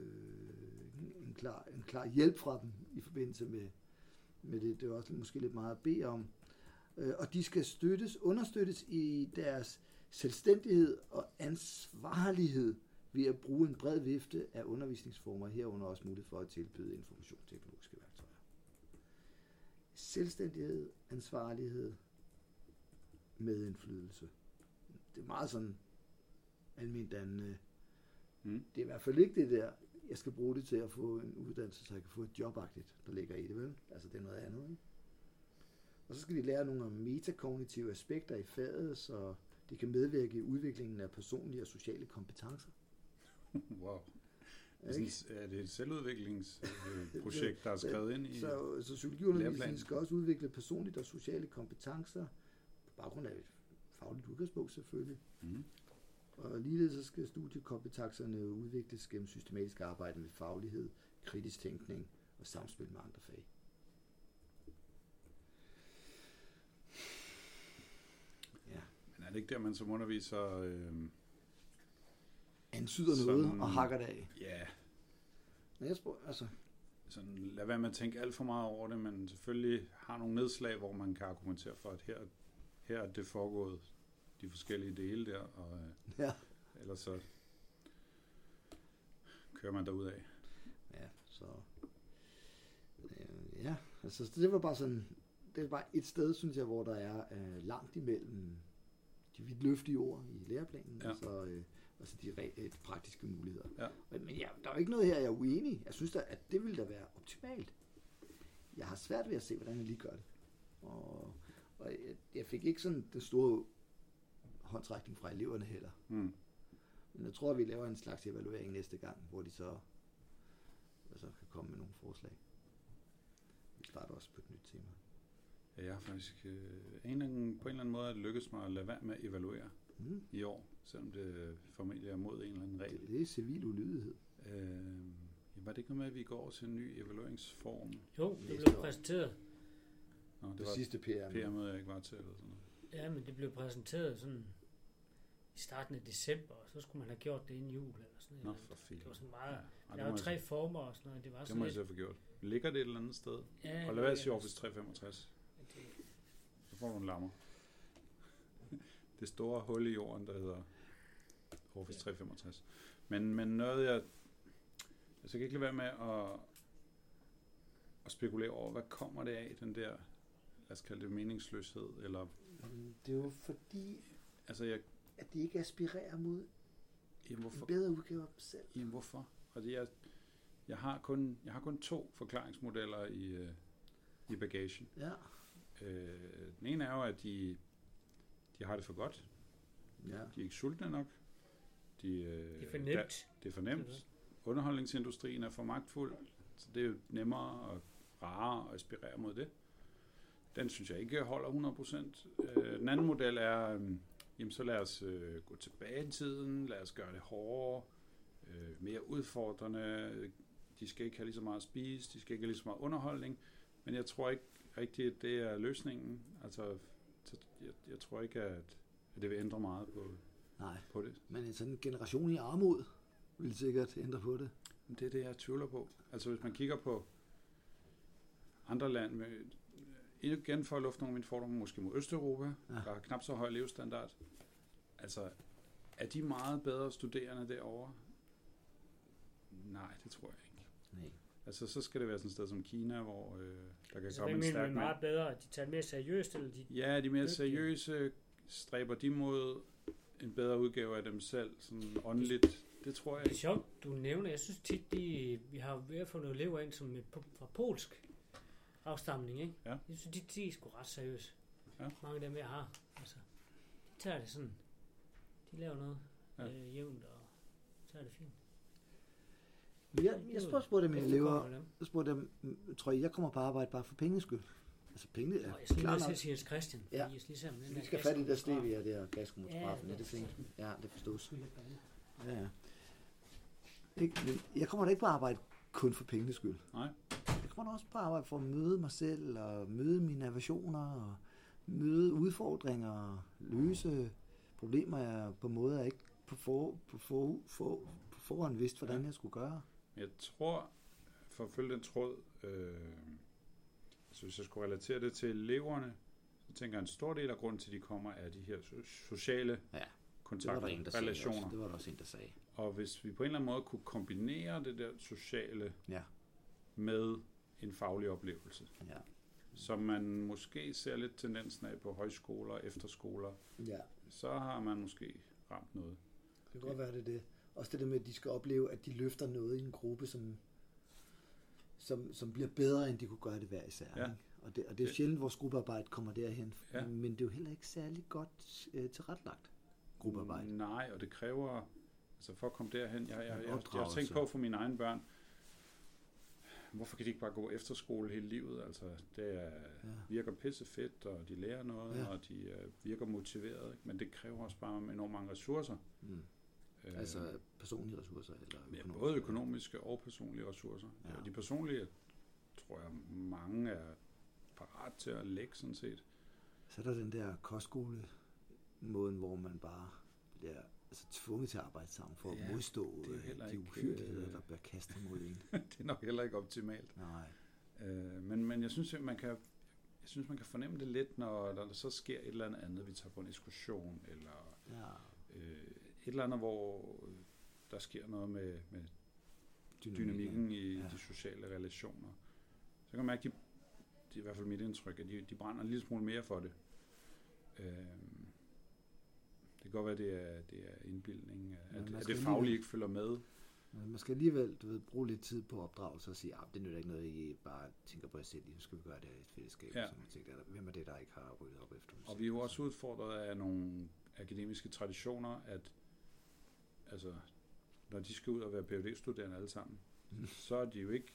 S1: klar, en klar hjælp fra dem i forbindelse med, med det. Det er også måske lidt meget at bede om. Øh, og de skal støttes, understøttes i deres selvstændighed og ansvarlighed ved at bruge en bred vifte af undervisningsformer, herunder også mulighed for at tilbyde informationsteknologiske værktøjer selvstændighed, ansvarlighed, medindflydelse. Det er meget sådan almindeligt dannende.
S2: Mm.
S1: Det er i hvert fald ikke det der, jeg skal bruge det til at få en uddannelse, så jeg kan få et jobagtigt, der ligger i det, vel? Altså det er noget andet, ikke? Og så skal de lære nogle metakognitive aspekter i faget, så de kan medvirke i udviklingen af personlige og sociale kompetencer.
S2: Wow. Det er, sådan, er det et selvudviklingsprojekt, der er skrevet ind i?
S1: Så, så psykologiundervisningen skal også udvikle personlige og sociale kompetencer, på baggrund af et fagligt udgangspunkt selvfølgelig.
S2: Mm.
S1: Og ligeledes så skal studiekompetencerne udvikles gennem systematisk arbejde med faglighed, kritisk tænkning og samspil med andre fag. Ja.
S2: Men er det ikke der, man som underviser... Øh,
S1: Ansyder noget
S2: Sådan-
S1: og hakker det af.
S2: ja,
S1: Men jeg spørger, altså,
S2: sådan, lad være med at tænke alt for meget over det, men selvfølgelig har nogle nedslag, hvor man kan argumentere for, at her, her er det foregået de forskellige dele der, og øh,
S1: ja.
S2: ellers så kører man derud af.
S1: Ja, så... Øh, ja, altså det var bare sådan... Det er bare et sted, synes jeg, hvor der er øh, langt imellem de vidtløftige ord i læreplanen, Ja. og så øh, altså de re- øh, praktiske muligheder.
S2: Ja.
S1: Men, men ja, der er jo ikke noget her, jeg er uenig. Jeg synes da, at det ville da være optimalt. Jeg har svært ved at se, hvordan jeg lige gør det. Og, og jeg, jeg fik ikke sådan den store håndtrækning fra eleverne heller.
S2: Mm.
S1: Men jeg tror, at vi laver en slags evaluering næste gang, hvor de så, så kan komme med nogle forslag. Vi starter også på et nyt tema.
S2: Ja, jeg har faktisk øh, en eller anden, på en eller anden måde lykkes mig at lade være med at evaluere
S1: Mm.
S2: i år, selvom det formentlig er mod en eller anden regel.
S1: Det, det er civil ulydighed.
S2: Øh, var det ikke noget med, at vi går over til en ny evalueringsform?
S3: Jo, det blev præsenteret.
S2: Nå, det
S1: Det
S2: var
S1: sidste PR.
S2: PR-møde, jeg ikke var til, eller sådan noget.
S3: Ja, men det blev præsenteret sådan i starten af december, og så skulle man have gjort det inden jul eller sådan
S2: Nå,
S3: noget.
S2: for
S3: Det
S2: filen.
S3: var sådan meget...
S2: Ej,
S3: Der var tre former og sådan noget. Det var
S2: Det
S3: sådan
S2: må jeg
S3: lidt...
S2: selv få gjort. Ligger det et eller andet sted?
S3: Ja,
S2: Og lad være at sige
S3: ja,
S2: Office 365.
S3: det-
S2: Så får du en lammer. Det store hul i jorden, der hedder Office 365. Men, men noget, jeg... Altså, jeg kan ikke lade være med at, at spekulere over, hvad kommer det af, den der, lad os kalde det meningsløshed, eller,
S1: Det er jo fordi,
S2: altså, jeg,
S1: at de ikke aspirerer mod
S2: jamen,
S1: en
S2: hvorfor,
S1: bedre udgave af dem selv.
S2: jamen, hvorfor? Fordi jeg, jeg, har kun, jeg har kun to forklaringsmodeller i, øh, i bagagen.
S1: Ja.
S2: Øh, den ene er jo, at de, de har det for godt.
S1: ja.
S2: De er ikke sultne nok. De, øh,
S3: Det er for nemt.
S2: Det er for nemt. Underholdningsindustrien er for magtfuld, så det er jo nemmere og rarere at aspirere mod det. Den synes jeg ikke holder 100%. Øh, den anden model er, øh, jamen så lad os øh, gå tilbage i tiden, lad os gøre det hårdere, øh, mere udfordrende. De skal ikke have lige så meget at spise, de skal ikke have lige så meget underholdning, men jeg tror ikke rigtigt, at det er løsningen. Altså, så jeg, jeg tror ikke, at, at det vil ændre meget på,
S1: Nej,
S2: på det.
S1: men en sådan generation i armod vil sikkert ændre på det.
S2: Men Det er det, jeg tvivler på. Altså hvis man kigger på andre lande, igen for at lufte nogle af mine fordomme, måske mod Østeuropa,
S1: Ja.
S2: der har knap så høj levestandard. Altså, er de meget bedre studerende derovre? Nej, det tror jeg ikke.
S1: Nej.
S2: Altså, så skal det være sådan et sted som Kina, hvor øh, der kan
S3: Så
S2: komme en stærk mand.
S3: meget bedre? At de tager mere seriøst, eller de...
S2: Ja, de mere seriøse stræber de mod en bedre udgave af dem selv, sådan åndeligt. Det tror jeg
S3: Det er
S2: ikke.
S3: sjovt, du nævner. Jeg synes tit, de, vi har ved at få noget elever ind, som er på- fra polsk afstamning, ikke?
S2: Ja.
S3: Jeg synes, de, de er sgu ret seriøse.
S2: Ja.
S3: Mange af dem, jeg har. Altså, de tager det sådan. De laver noget
S2: Ja.
S3: ja. øh, jævnt og tager det fint.
S1: Jeg, jeg spurgte, spurgte mine
S3: dem.
S1: jeg spurgte dem, "Mm, tror I, jeg kommer på arbejde bare for penges skyld? Altså penge er
S3: Og jeg skal nødt til
S1: nok.
S3: Jens Christian,
S1: Ja.
S3: jeg skal lige se, om den
S1: Vi
S3: der
S1: skal fat i der stevia der gaskommotografen.
S3: Ja,
S1: Ja, det er fint. Ja, det forstås.
S3: Jeg?
S1: Ja, ja. Ikke, men jeg kommer da ikke på arbejde kun for pengenes skyld.
S2: Nej.
S1: Kommer også på arbejde for at møde mig selv, og møde mine aversioner, og møde udfordringer, og løse problemer, jeg på måder jeg ikke på, for, på, for, for, på forhånd vidste, hvordan
S2: Ja.
S1: jeg skulle gøre.
S2: Jeg tror, for at følge den tråd, øh, altså hvis jeg skulle relatere det til eleverne, så tænker jeg, en stor del af grunden til, at de kommer, er de her so- sociale
S1: Ja, Det var
S2: kontakter,
S1: der en, der
S2: relationer.
S1: også. Det var der også en, der sagde.
S2: Og hvis vi på en eller anden måde kunne kombinere det der sociale
S1: Ja.
S2: med en faglig oplevelse,
S1: Ja.
S2: som man måske ser lidt tendensen af på højskoler og efterskoler,
S1: ja.
S2: så har man måske ramt noget.
S1: Det kan godt være, det er det. Også det der med, at de skal opleve, at de løfter noget i en gruppe, som, som, som bliver bedre, end de kunne gøre det hver især.
S2: Ja.
S1: Ikke? Og, det, og det er jo sjældent, vores gruppearbejde kommer derhen.
S2: Ja.
S1: Men det er jo heller ikke særlig godt øh, tilrettelagt gruppearbejde.
S2: Nej, og det kræver, altså for at komme derhen, jeg, jeg, jeg, jeg, jeg har tænkt på for mine egne børn, hvorfor kan de ikke bare gå efterskole hele livet? Altså, det er,
S1: Ja.
S2: virker pisse fedt, og de lærer noget,
S1: Ja.
S2: ja. og de uh, virker motiveret, ikke? men det kræver også bare enormt mange ressourcer.
S1: Mm.
S2: Øh,
S1: Altså personlige ressourcer eller
S2: ja,
S1: økonomiske.
S2: både økonomiske og personlige ressourcer.
S1: Ja.
S2: Ja. De personlige, tror jeg, mange er parat til at lægge sådan set.
S1: Så er der den der kostskole måden, hvor man bare bliver altså, tvunget til at arbejde sammen for at
S2: Ja,
S1: modstå
S2: det er
S1: øh, de
S2: ikke,
S1: uhyrligheder,
S2: øh,
S1: der bliver kastet mod en.
S2: det er nok heller ikke optimalt.
S1: Nej.
S2: Øh, men, men jeg synes, at man kan, jeg synes, man kan fornemme det lidt, når der så sker et eller andet vi tager på en ekskursion, eller
S1: Ja.
S2: øh, et eller andet, hvor der sker noget med, med dynamikken i
S1: Ja.
S2: de sociale relationer. Så kan man mærke, de, det er i hvert fald mit indtryk, at de, de brænder en lille smule mere for det. Øh, det kan godt være, det er, det er indbildning, at, at det faglige
S1: alligevel-
S2: ikke følger med.
S1: Men man skal alligevel du ved, bruge lidt tid på opdragelse og sige, at det nytter ikke noget, I bare tænker på jer selv. Nu skal vi gøre det her i et fællesskab.
S2: Ja.
S1: Så man tænker, hvem er det, der ikke har ryddet op efter
S2: Og vi er jo også udfordret af nogle akademiske traditioner, at altså, når de skal ud og være phd studerende alle sammen,
S1: Mm.
S2: så er de jo ikke,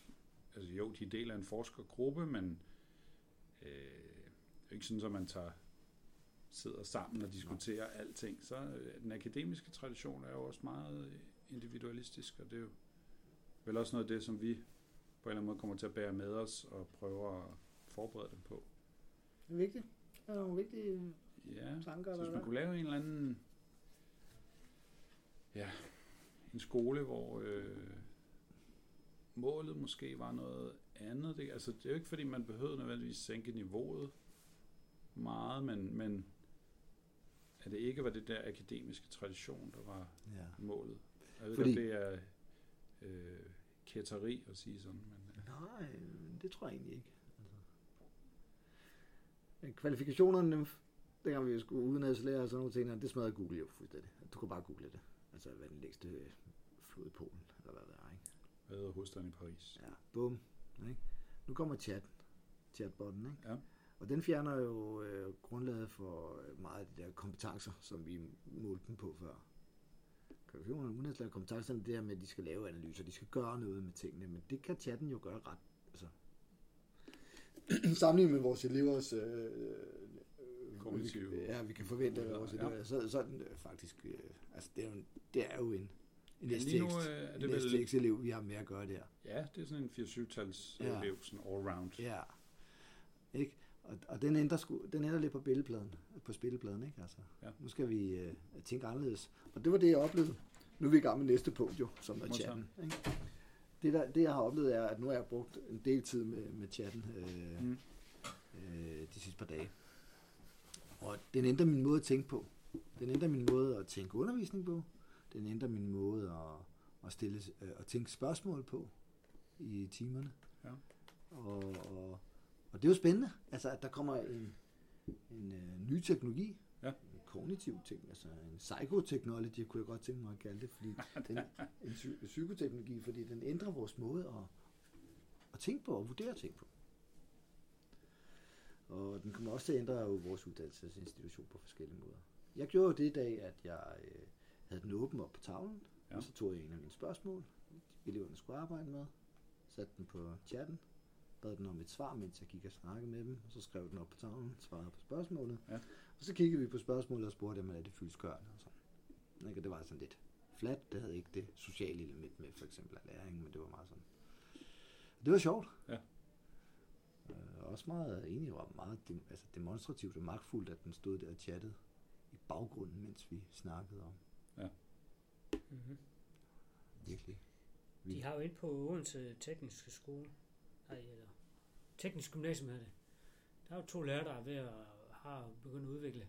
S2: altså jo, de er del af en forskergruppe, men øh, ikke sådan, at man tager sidder sammen og diskuterer Nej. alting. Så øh, den akademiske tradition er jo også meget individualistisk, og det er jo vel også noget af det, som vi på en eller anden måde kommer til at bære med os og prøve at forberede dem på.
S1: Det er vigtigt. Det er nogle vigtige
S2: Ja,
S1: tanker,
S2: så hvis man kunne lave en eller anden ja, en skole, hvor øh, målet måske var noget andet. Det, altså, det er jo ikke, fordi man behøvede nødvendigvis sænke niveauet meget, men, men at det ikke var det der akademiske tradition, der var
S1: Ja.
S2: målet. Jeg ved
S1: Fordi-
S2: godt, det er øh, kætteri at sige sådan, men øh,
S1: Nej, det tror jeg egentlig ikke. Altså. Kvalifikationerne, dengang vi skulle udenrigslære og sådan nogle ting, det smadrede Google jo fuldstændig. Du kan bare google det. Altså, hvad den længste øh, flod i Polen, eller hvad det er, ikke?
S2: hvad hedder hovedstaden i Paris?
S1: Ja, bum. Ikke? Nu kommer chatten, chatbotten, ikke?
S2: Ja.
S1: Og den fjerner jo øh, grundlaget for øh, meget af de der kompetencer, som vi målte dem på før. Kvalifikationerne udenrigslære kompetencerne, det her med, at de skal lave analyser, de skal gøre noget med tingene, men det kan chatten jo gøre ret. Altså, sammenlignet med vores elevers øh, øh, vi, ja, vi kan forvente af vores
S2: Ja.
S1: elever, så, så er den øh, faktisk, øh, altså det er jo, en, det er jo en, en
S2: Ja, lige nu øh, er det vel...
S1: STX-elev, vi har med at gøre der.
S2: Ja, det er sådan en 4-7-tals
S1: Ja.
S2: elev, sådan all round.
S1: Ja. Ikke? Og, og den ændrer, sgu, den ændrer lidt på billedpladen, på spillepladen, ikke? Altså,
S2: Ja.
S1: Nu skal vi øh, tænke anderledes. Og det var det, jeg oplevede. Nu er vi i gang med næste punkt jo, som er chatten. Ikke? Det, der, det, jeg har oplevet, er, at nu har jeg brugt en del tid med, med chatten øh,
S2: Mm.
S1: øh, de sidste par dage. Og den ændrer min måde at tænke på. Den ændrer min måde at tænke undervisning på. Den ændrer min måde at, at, stille, øh, at tænke spørgsmål på i timerne.
S2: Ja.
S1: Og, og, og det er jo spændende, altså at der kommer en, en øh, ny teknologi,
S2: Ja.
S1: en kognitiv ting, altså en psychoteknology, kunne jeg godt tænke mig at kalde det, fordi den, en psy- psykoteknologi, fordi den ændrer vores måde at, at tænke på og vurdere ting på. Og den kommer også til at ændre jo vores uddannelsesinstitution på forskellige måder. Jeg gjorde jo det i dag, at jeg øh, havde den åben op på tavlen,
S2: ja.
S1: og så tog jeg en af mine spørgsmål, eleverne skulle arbejde med, satte den på chatten, bad den om et svar, mens jeg gik og snakkede med dem, og så skrev den op på tavlen, svarede på spørgsmålet.
S2: Ja.
S1: Og så kiggede vi på spørgsmålet og spurgte, om er det fyldskørende og sådan. Ikke? Og det var sådan lidt flat, det havde ikke det sociale element med, for eksempel af læring, men det var meget sådan. Det var sjovt.
S2: Ja.
S1: Øh, også meget enig, var meget dem, altså demonstrativt og magtfuldt, at den stod der og chattede i baggrunden, mens vi snakkede om
S3: Mm-hmm.
S1: virkelig.
S3: De har jo inde på Odense Tekniske Skole, nej, eller Teknisk Gymnasium er det. Der er jo to lærere, der er ved at har begyndt at udvikle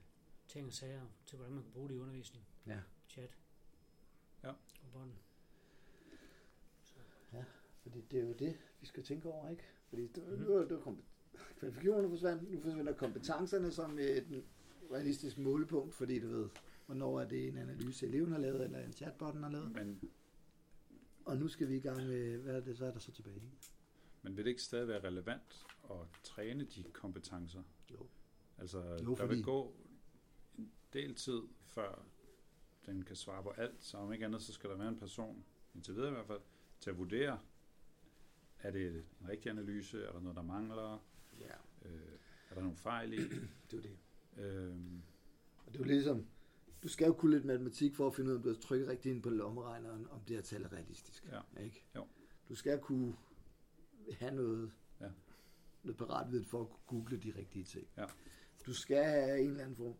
S3: ting og sager til, hvordan man kan bruge det i undervisning.
S1: Ja.
S3: Chat.
S2: Ja.
S3: Og bånd.
S1: Fordi det er jo det, vi skal tænke over, ikke? Fordi det,
S3: Mhm.
S1: nu er det kompet- kvalifikationerne forsvandt, nu forsvinder kompetencerne som et realistisk målepunkt, fordi du ved, hvornår er det en analyse, eleven har lavet, eller en chatbotten har lavet.
S2: Men,
S1: Og nu skal vi i gang med, hvad er det, så er der så tilbage?
S2: Men vil det ikke stadig være relevant at træne de kompetencer?
S1: Jo.
S2: Altså,
S1: Jo,
S2: der vil gå en del tid, før den kan svare på alt, så om ikke andet, så skal der være en person, indtil videre i hvert fald, til at vurdere, er det en rigtig analyse, er der noget, der mangler,
S1: Ja,
S2: øh, er der nogle fejl i?
S1: det er det.
S2: Øhm,
S1: Og det er jo ligesom, du skal jo kunne lidt matematik for at finde ud af, om du har trykket rigtigt ind på lommeregneren, om det her tal er realistisk.
S2: Ja.
S1: Ikke?
S2: Jo.
S1: Du skal kunne have noget,
S2: Ja.
S1: noget paratviden for at google de rigtige ting.
S2: Ja.
S1: Du skal have en eller anden form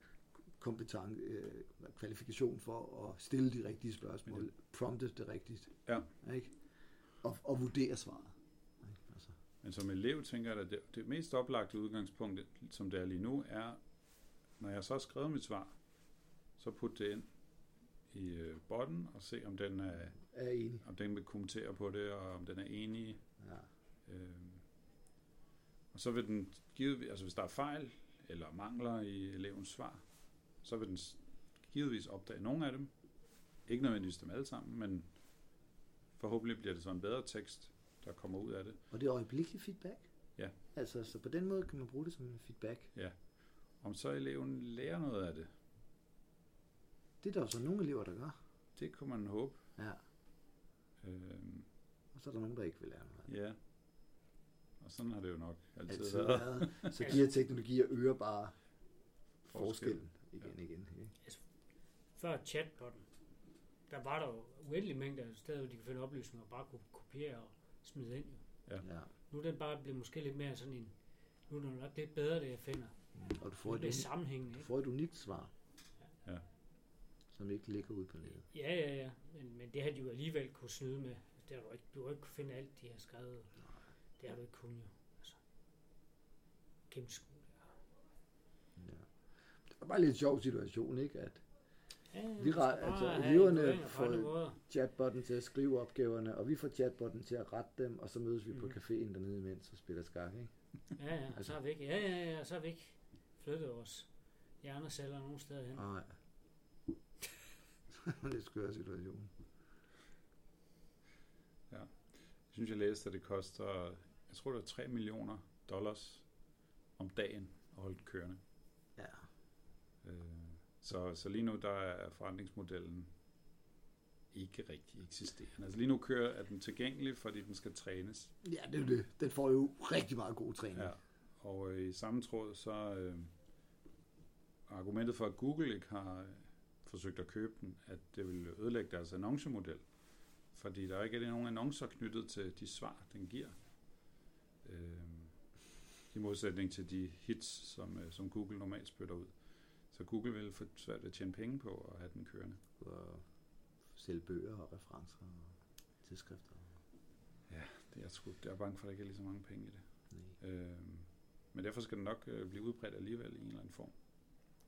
S1: kompetent, øh, kvalifikation for at stille de rigtige spørgsmål,
S2: Men
S1: prompte det rigtigt.
S2: Ja.
S1: Ikke? Og, og vurdere svaret. Ikke? Altså,
S2: Men som elev tænker jeg, at det, det mest oplagte udgangspunkt, som det er lige nu, er, når jeg så har skrevet mit svar, så put det ind i øh, botten og se, om den, er,
S1: er enig.
S2: om den vil kommentere på det, og om den er enig.
S1: Ja.
S2: Øh, og så vil den givet, altså hvis der er fejl eller mangler i elevens svar, så vil den givetvis opdage nogle af dem. Ikke nødvendigvis dem alle sammen, men forhåbentlig bliver det så en bedre tekst, der kommer ud af det.
S1: Og det er øjeblikkelig feedback.
S2: Ja.
S1: Altså, så på den måde kan man bruge det som feedback.
S2: Om så eleven lærer noget af det,
S1: Det er der jo så nogle elever, der gør.
S2: det kunne man håbe.
S1: Ja.
S2: Øhm,
S1: Og så er der nogen, der ikke vil lære noget. af det.
S2: ja. Og sådan har det jo nok altid,
S1: Altid
S2: været.
S1: været. Så de her teknologier øger bare forskellen igen
S2: Ja.
S1: igen. Ikke?
S3: Før chatbotten, der var der jo uendelig mængder af steder, hvor de kan finde oplysninger og bare kunne kopiere og smide ind. Jo.
S2: Ja.
S1: Ja.
S3: Nu er den bare blevet måske lidt mere sådan en, nu er det nok lidt bedre, det jeg finder.
S1: Og du får,
S3: Lidt
S1: et,
S3: sammenhængende,
S1: du
S3: ikke?
S1: får et unikt svar.
S2: Ja.
S1: Som ikke ligger ude på nettet.
S3: Ja, ja, ja. Men, men det har de jo alligevel kunne snyde med. Det har du ikke, du har ikke kunne finde alt, de har skrevet. Det har du ikke kunnet jo. Altså, gennemskue det.
S1: Ja. Det var bare lidt en sjov situation, ikke? At
S3: Ja, ja,
S1: Vi
S3: man skal
S1: re-
S3: bare
S1: altså, eleverne
S3: på
S1: får- chatbotten til at skrive opgaverne, og vi får chatbotten til at rette dem, og så mødes vi på
S3: Mhm.
S1: caféen dernede imens og spiller skak, ikke?
S3: Ja, ja, og så har vi ikke, ja, ja, ja, så har vi ikke flyttet vores hjerneceller nogen steder hen.
S1: Nej. det er skør situation.
S2: Jeg synes, jeg læste, at det koster, jeg tror, det er 3 millioner dollars om dagen at holde den kørende.
S1: Ja.
S2: Øh, så, så lige nu, der er forretningsmodellen ikke rigtig eksisterende. Altså lige nu kører, er den tilgængelig, fordi den skal trænes.
S1: Ja, det er det. Den får jo rigtig meget god træning.
S2: Ja. Og øh, i samme tråd, så øh, argumentet for, at Google ikke har øh, forsøgt at købe den, at det vil ødelægge deres annoncemodel. Fordi der er ikke er nogen annoncer knyttet til de svar, den giver. Øh, I modsætning til de hits, som, øh, som Google normalt spytter ud. Så Google vil få svært at tjene penge på at have den kørende.
S1: Og sælge bøger og referencer og tidsskrifter.
S2: Det er, sgu, jeg er bange for, at der ikke er lige så mange penge i det.
S1: Nej.
S2: Øh, men derfor skal den nok øh, blive udbredt alligevel i en eller anden form.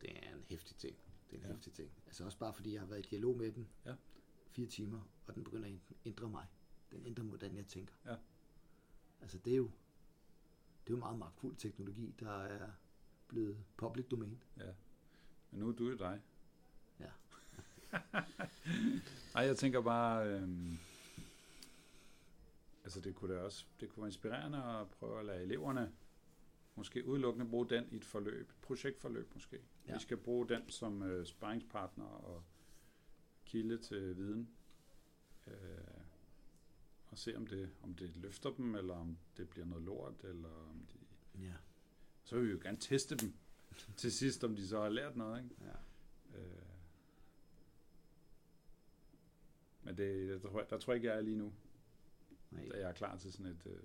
S1: Det er en hæftig ting. Det er en
S2: Ja.
S1: ja. hæftig ting. Altså også bare fordi jeg har været i dialog med den.
S2: Ja.
S1: Fire timer, og den begynder at ændre mig. Den ændrer, hvordan jeg tænker.
S2: Ja.
S1: Altså det er jo, det er jo meget magtfuld teknologi, der er blevet public domain.
S2: Ja. Men nu er du jo dig.
S1: Ja.
S2: Nej, jeg tænker bare, øhm, altså det kunne da også, det kunne være inspirerende at prøve at lade eleverne måske udelukkende bruge den i et forløb, et projektforløb måske. Ja. Vi skal bruge den som øh, sparringspartner og kilde til viden. Øh, og se om det, om det løfter dem, eller om det bliver noget lort, eller om de...
S1: Ja.
S2: Så vil vi jo gerne teste dem til sidst, om de så har lært noget, ikke?
S1: ja.
S2: Øh, men det, der, tror, jeg- der tror jeg ikke, jeg er lige nu,
S1: Nej.
S2: da jeg er klar til sådan et øh,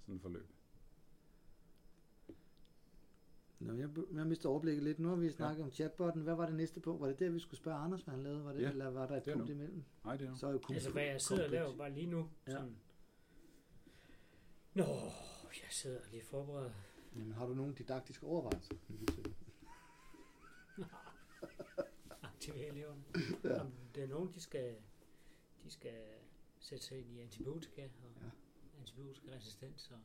S2: sådan et forløb.
S1: Nå, jeg, jeg mister overblikket lidt. Nu har vi snakket ja. om chatbotten. Hvad var det næste punkt? Var det der, vi skulle spørge Anders, hvad han lavede? Var det,
S2: Ja,
S1: eller var der et punkt
S2: nu.
S1: imellem?
S2: Nej, det er nu.
S1: Så er jo kom-
S3: Altså, hvad jeg sidder og
S1: kompleks.
S3: laver bare lige nu.
S1: Ja.
S3: Sådan. Nå, jeg sidder og lige forberedt.
S1: Jamen, har du nogle didaktiske overvejelser?
S3: aktivere eleverne.
S1: Ja.
S3: Om det er nogen, de skal, de skal sætte sig ind i antibiotika og
S1: Ja.
S3: ja. antibiotika resistens, og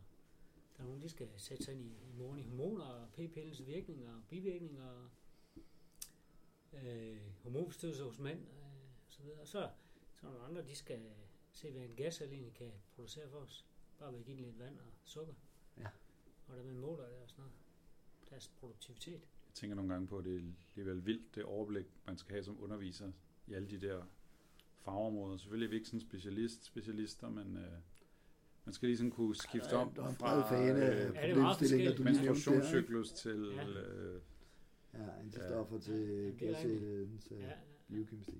S3: der er nogen, de skal sætte sig ind i, i morgen i hormoner og p-pillens virkninger og bivirkninger og øh, hormonforstyrrelser hos mænd øh, og så videre. Og så, så er nogle andre, de skal se, hvad en gascelle egentlig kan producere for os. Bare ved at give den lidt vand og sukker.
S1: Ja.
S3: Og der man måler det og sådan noget. Deres produktivitet.
S2: Jeg tænker nogle gange på, at det er alligevel vildt, det overblik, man skal have som underviser i alle de der fagområder. Selvfølgelig er vi ikke sådan specialist, specialister, men øh, man skal lige sådan kunne skifte om
S1: Du har en
S2: fra
S1: fane af
S2: øh,
S3: Ja, er
S1: problemstillinger, du lige der,
S2: menstruationscyklus til
S3: Ja.
S2: øh,
S1: Ja, antistoffer til
S3: Ja, det er
S1: gascellen, til
S3: Ja, ja.
S1: biokemistri.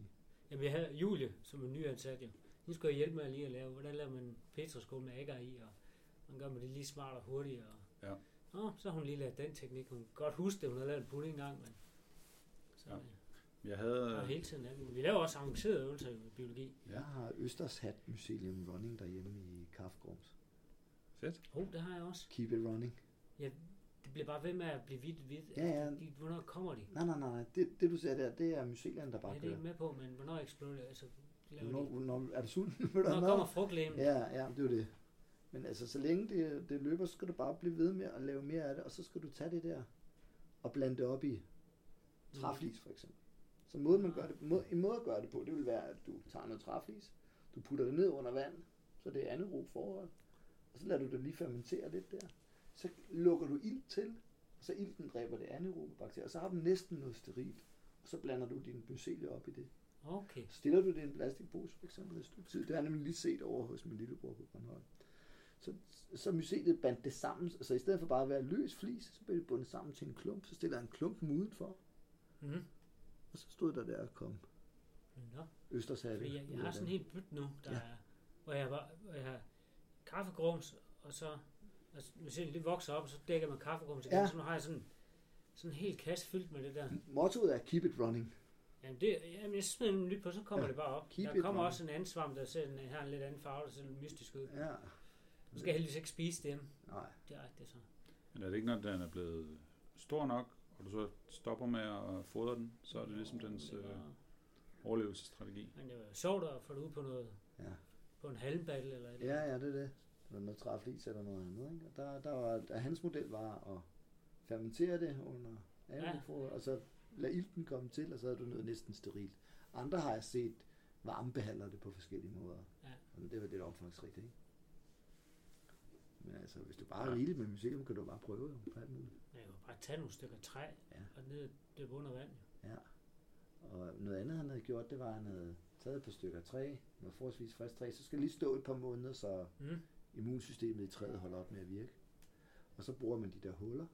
S3: Jamen, jeg havde Julie, som er nyansat jo. Hun skulle hjælpe med lige at lave, hvordan laver man petroskål med ægger i, og man gør man det lige smart og hurtigt. Og...
S2: Ja.
S3: Nå, så har hun lige lært den teknik. Hun kan godt huske det, hun havde lavet en pudding engang, men... Så,
S2: Ja.
S3: ja.
S2: jeg havde,
S3: Og hele tiden. Vi laver også avancerede øvelser i biologi.
S1: Jeg har Østers Hat Museum Running derhjemme i Kaffgrums.
S2: fedt.
S3: Oh, det har jeg også.
S1: Keep it running.
S3: Det bliver bare ved med at blive hvidt, hvidt.
S1: Ja, ja.
S3: De, hvornår kommer de?
S1: Nej, nej, nej. Det, det du ser der, det er Mycelian, der bare
S3: Ja, det er med på, men hvornår eksploderer altså,
S1: Hvornår,
S3: de?
S1: hvornår, er du sulten?
S3: Hvornår kommer frugtlægen?
S1: Ja, ja, det er jo det. Men altså, så længe det, det løber, så skal du bare blive ved med at lave mere af det, og så skal du tage det der og blande det op i træflis, for eksempel. Så måde, man gør det, må, en måde at gøre det på, det vil være, at du tager noget træflis, du putter det ned under vand, så det er anaerob forhold, og så lader du det lige fermentere lidt der. Så lukker du ild til, og så ilten dræber det anaerobe bakterier, og så har du næsten noget sterilt, og så blander du din mycelie op i det.
S3: Okay.
S1: Stiller du det i en plastikpose for eksempel et stykke tid, det har jeg nemlig lige set over hos min lillebror på Bornholm. Så, så myceliet bandt det sammen, så i stedet for bare at være løs flis, så blev det bundet sammen til en klump, så stiller jeg en klump udenfor,
S3: Mm-hmm.
S1: og så stod der der og kom
S3: Nå.
S1: Østershatte.
S3: Fordi jeg, jeg har sådan en helt byt nu, der
S1: ja.
S3: er, hvor jeg, var, hvor jeg har kaffegrums, og så, altså, nu ser det vokser op, og så dækker man kaffegrums igen,
S1: Ja.
S3: så nu har jeg sådan, sådan en hel kasse fyldt med det der.
S1: Mottoet er keep it running.
S3: Jamen, det, jamen jeg smider dem nyt på, så kommer
S1: Ja.
S3: det bare op.
S1: Keep
S3: der kommer også en anden svamp, der ser en, har en lidt anden farve, der ser lidt mystisk ud.
S1: Ja.
S3: Nu skal jeg heldigvis ikke spise dem
S1: Nej.
S3: direkte så.
S2: Men er det ikke, når den er blevet stor nok, og du så stopper med at fodre den, så er det ligesom dens
S3: Det
S2: øh, overlevelsesstrategi.
S3: Men det var sjovt at få det ud på noget,
S1: Ja.
S3: På en halmbattle eller et eller
S1: Ja, ja, det er det. Det var noget træflis eller noget andet. Ikke? Og der, der var, der, hans model var at fermentere det under anaerob ja. og så lade ilten komme til, og så havde du noget næsten sterilt. Andre har jeg set varmebehandler det på forskellige måder.
S3: Ja.
S1: Og det var lidt omfangsrigt, ikke? Men altså, hvis du bare er
S2: Ja.
S1: rigeligt med museum, kan du bare prøve jo, på alt muligt.
S3: Jeg kan bare tage nogle stykker træ
S1: Ja.
S3: og ned det under vand. jo.
S1: Ja. Og noget andet, han havde gjort, det var, at han havde taget et par stykker træ, noget forholdsvis frisk træ, så skal det lige stå et par måneder, så
S3: Mm.
S1: immunsystemet i træet holder op med at virke. Og så bruger man de der huller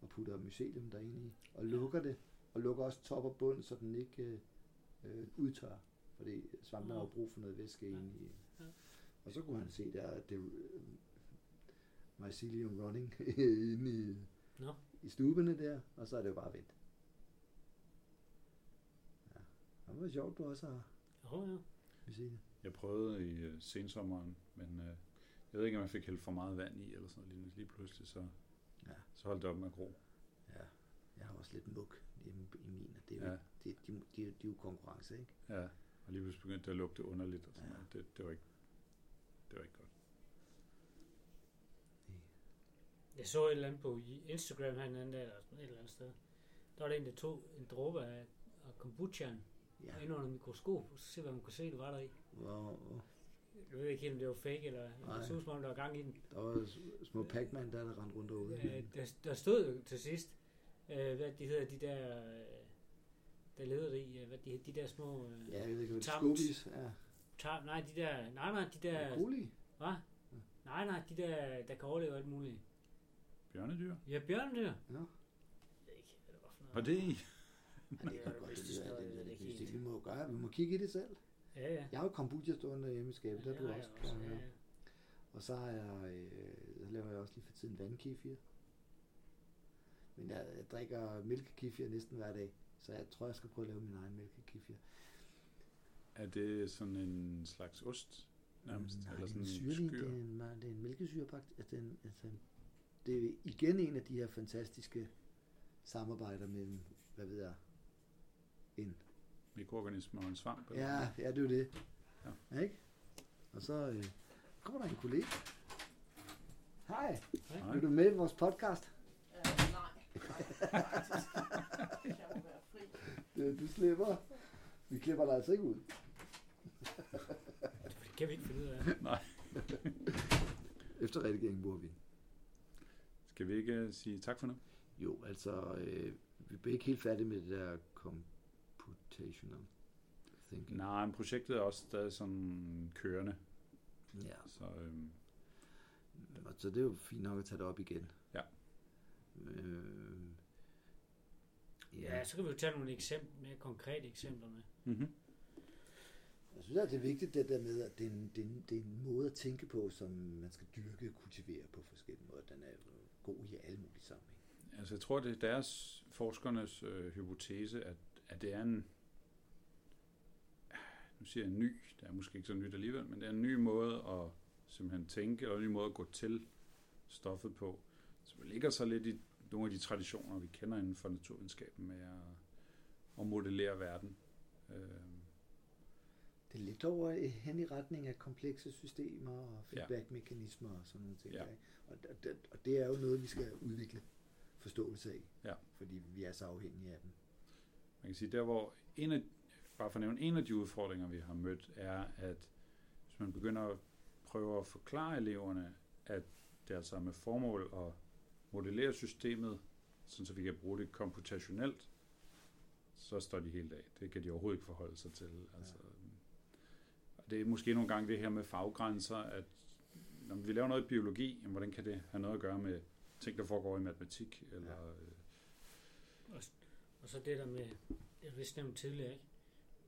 S1: og putter mycelium derinde i, og lukker det, og lukker også top og bund, så den ikke øh, øh, udtørrer. Fordi svampen har jo brug for noget væske
S3: Ja.
S1: inde i.
S3: Ja.
S1: Og så kunne han se der, at det øh, mycelium running inde i,
S3: Nå.
S1: i stubene der, og så er det jo bare vendt. Ja. Det var sjovt, du også har
S3: Jo, ja.
S1: mycelium.
S2: Jeg prøvede i øh, sensommeren, men øh, jeg ved ikke, om jeg fik hældt for meget vand i, eller sådan noget. Lige pludselig, så,
S1: Ja.
S2: så holdt det op med at gro.
S1: Ja, jeg har også lidt muk hjemme i min. og Det er,
S2: Ja.
S1: ja. det, de, de, de, de er jo konkurrence, ikke?
S2: Ja, og lige pludselig begyndte det at lugte underligt og sådan
S1: Ja.
S2: noget. Det, det, var ikke, det var ikke godt.
S3: Jeg så et eller andet på i- Instagram her en anden dag, eller et eller andet sted. Der var der en, der tog en dråbe af, af kombuchaen
S1: Ja.
S3: ja. ind under mikroskop, og så se, hvad man kunne se, det var der i.
S1: Hvor,
S3: Jeg ved ikke helt, om det var fake, eller
S1: Nej.
S3: det så som om, der var gang i den.
S1: der var små Pac-Man, der, der rendte rundt derude.
S3: Øh, der, der stod jo til sidst, øh, hvad de hedder, de der, øh, der leder i, øh, hvad de, de der små, øh,
S1: Ja, jeg ved ikke, hvad det er.
S3: tar, nej, de der, nej, nej, de der,
S1: Coli?
S3: hvad? Nej, nej, de der, der kan overleve alt muligt.
S2: Bjørnedyr?
S3: Ja, bjørnedyr.
S1: Ja.
S3: Jeg ved ikke, hvad det var for noget.
S2: Var det i?
S1: Ja, det
S3: er
S1: godt
S3: vist
S1: det det, det,
S3: ikke
S1: det, må jo gøre. Vi må kigge i det selv.
S3: Ja, ja.
S1: Jeg har jo kombucha stående derhjemme i skabet, der
S3: ja,
S1: du
S3: det har
S1: også
S3: også,
S1: kan.
S3: ja,
S1: Ja. Og så har jeg, øh, så laver jeg også lige for tiden vandkefir. Men jeg, jeg drikker mælkekefir næsten hver dag, så jeg tror, jeg skal prøve at lave min egen mælkekefir.
S2: Er det sådan en slags ost nærmest?
S1: Nej,
S2: eller
S1: det er
S2: sådan
S1: en syrlig,
S2: skyr?
S1: det er en, det er en mælkesyrebagt. Altså, det, er en, altså, det er igen en af de her fantastiske samarbejder mellem, hvad ved jeg, en.
S2: Mikroorganismer og en svamp? eller
S1: Ja, ja, det er jo det.
S2: Ja.
S1: Ja. Ikke? Og så øh, kommer der en kollega. Hej,
S2: Nej.
S1: er du med i vores podcast?
S4: Øh, nej, nej, fri.
S1: Øh, Du slipper. Vi klipper dig altså ikke ud.
S3: Det kan vi ikke finde ud af.
S2: Nej.
S1: Efter redigeringen bruger vi.
S2: Skal vi ikke øh, sige tak for nu?
S1: Jo, altså, øh, vi bliver ikke helt færdige med det der computational thinking.
S2: Nej, men projektet er også stadig sådan kørende.
S1: Ja,
S2: Så øhm,
S1: så det er jo fint nok at tage det op igen.
S2: Ja.
S1: Øh,
S3: Ja, så kan vi jo tage nogle eksempler, mere konkrete eksempler med.
S2: mm-hmm.
S1: Jeg synes, at det er vigtigt det der med, at det er, en, det, er en, det er en måde at tænke på, som man skal dyrke og kultivere på forskellige måder. Den er jo god i alle mulige sammenhænge.
S2: Altså, jeg tror, det er deres forskernes øh, hypotese, at, at det er en, nu siger jeg en ny, det er måske ikke så nyt alligevel, men det er en ny måde at simpelthen tænke, og en ny måde at gå til stoffet på, som ligger så lidt i nogle af de traditioner, vi kender inden for naturvidenskaben med at, at modellere verden. Øh,
S1: Det er lidt over i- hen i retning af komplekse systemer og feedback-mekanismer og sådan nogle ting.
S2: Ja.
S1: Ja. Og, og, det- og det er jo noget, vi skal udvikle forståelse af.
S2: Ja.
S1: Fordi vi er så afhængige af dem.
S2: Man kan sige, der hvor en af, bare for at nævne en af de udfordringer, vi har mødt, er, at hvis man begynder at prøve at forklare eleverne, at det altså er med formål at modellere systemet, sådan så vi kan bruge det computationelt, så står de helt af. Det kan de overhovedet ikke forholde sig til. Altså, det er måske nogle gange det her med faggrænser, at når vi laver noget i biologi, jamen, hvordan kan det have noget at gøre med ting, der foregår i matematik? Eller,
S1: Ja.
S2: øh,
S3: og så det der med, jeg vidste nævnt tidligere, ikke?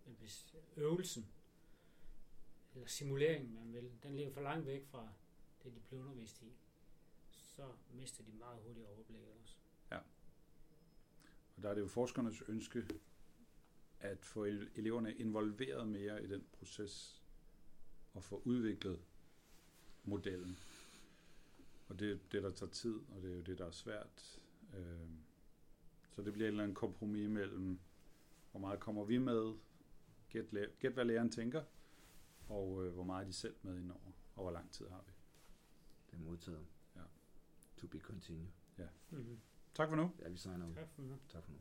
S3: Men hvis øvelsen, eller simuleringen, man vil, den ligger for langt væk fra det, de bliver undervist i, så mister de meget hurtigt overblikket også. Ja.
S2: Og der er det jo forskernes ønske at få eleverne involveret mere i den proces og få udviklet modellen. Og det er det, der tager tid, og det er jo det, der er svært. Øh, så det bliver et eller andet kompromis mellem, hvor meget kommer vi med, gæt, gæt hvad læreren tænker, og øh, hvor meget er de selv med indover, og hvor lang tid har vi.
S1: Det er modtaget.
S2: Ja.
S1: To be continued.
S3: Mm-hmm.
S2: Tak for nu.
S1: Ja, vi signer ud.
S3: Tak for nu.
S1: Tak for nu.